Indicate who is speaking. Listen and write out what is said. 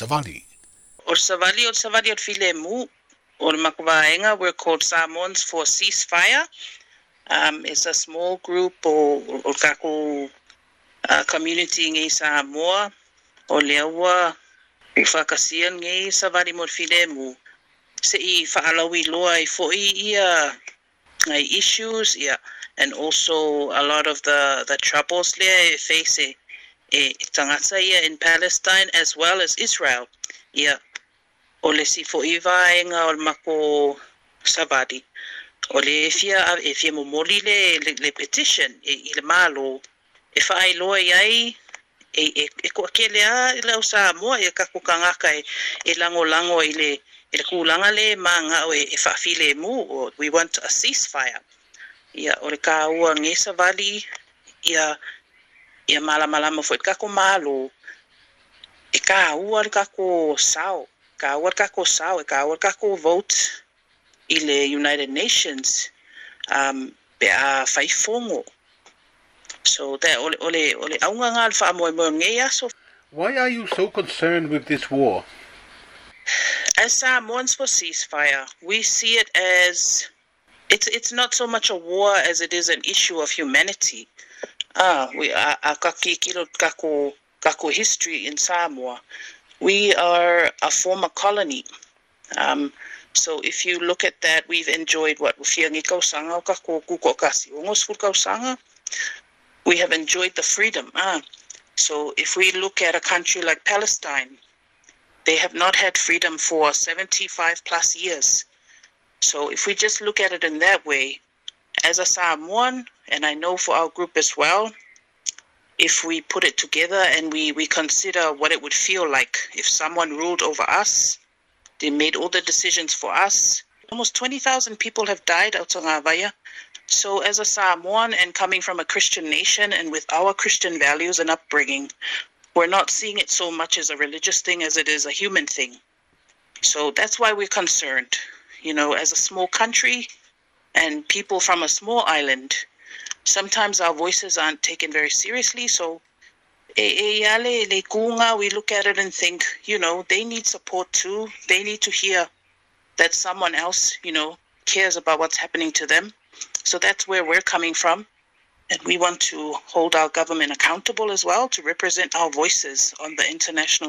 Speaker 1: Savali.
Speaker 2: O Savali o Savali o Filemu o Makwaenga, we're called Samoans for Ceasefire. Um, it's a small group o, o kako uh, community ngai Samoa o leaua i whakasian ngai Savali mo Filemu. Se i whaalawi loa i fo i ia issues, ia, and also a lot of the, the troubles there face e, e tangata ia in Palestine as well as Israel. Ia, o le si fo i vaenga o le mako Savadi. O le e fia, e fia momoli le, le, le petition e, i le malo, e whaai loa iai, e, e, e ko ke lea i lau sa moa e kako kangaka e, e lango lango i le, i le kulanga le manga o e, e whaafile mu, o we want a ceasefire. Ia, o le ka ua ngesa vali, ia, ia mala mala mo kako malo, e ka ua le kako sao, ka ua le kako sao, e ka ua le kako vote i le United Nations, um, pe a whaifongo. So that ole ole ole aunga.
Speaker 1: Why are you so concerned with this war?
Speaker 2: As Samoans for ceasefire, we see it as it's it's not so much a war as it is an issue of humanity. Ah, we are a kaki kilo kako kako history in Samoa. We are a former colony. Um, so if you look at that, we've enjoyed what Fiangi Kausanga kako kuko kasi. Ongos Kausanga, we have enjoyed the freedom. Ah. So if we look at a country like Palestine, they have not had freedom for 75 plus years. So if we just look at it in that way, as a Samoan, and I know for our group as well, if we put it together and we, we consider what it would feel like if someone ruled over us, they made all the decisions for us. Almost 20,000 people have died out of Ngavaya. So, as a Samoan and coming from a Christian nation and with our Christian values and upbringing, we're not seeing it so much as a religious thing as it is a human thing. So, that's why we're concerned. You know, as a small country and people from a small island, sometimes our voices aren't taken very seriously. So, we look at it and think, you know, they need support too. They need to hear that someone else, you know, cares about what's happening to them. So that's where we're coming from. And we want to hold our government accountable as well to represent our voices on the international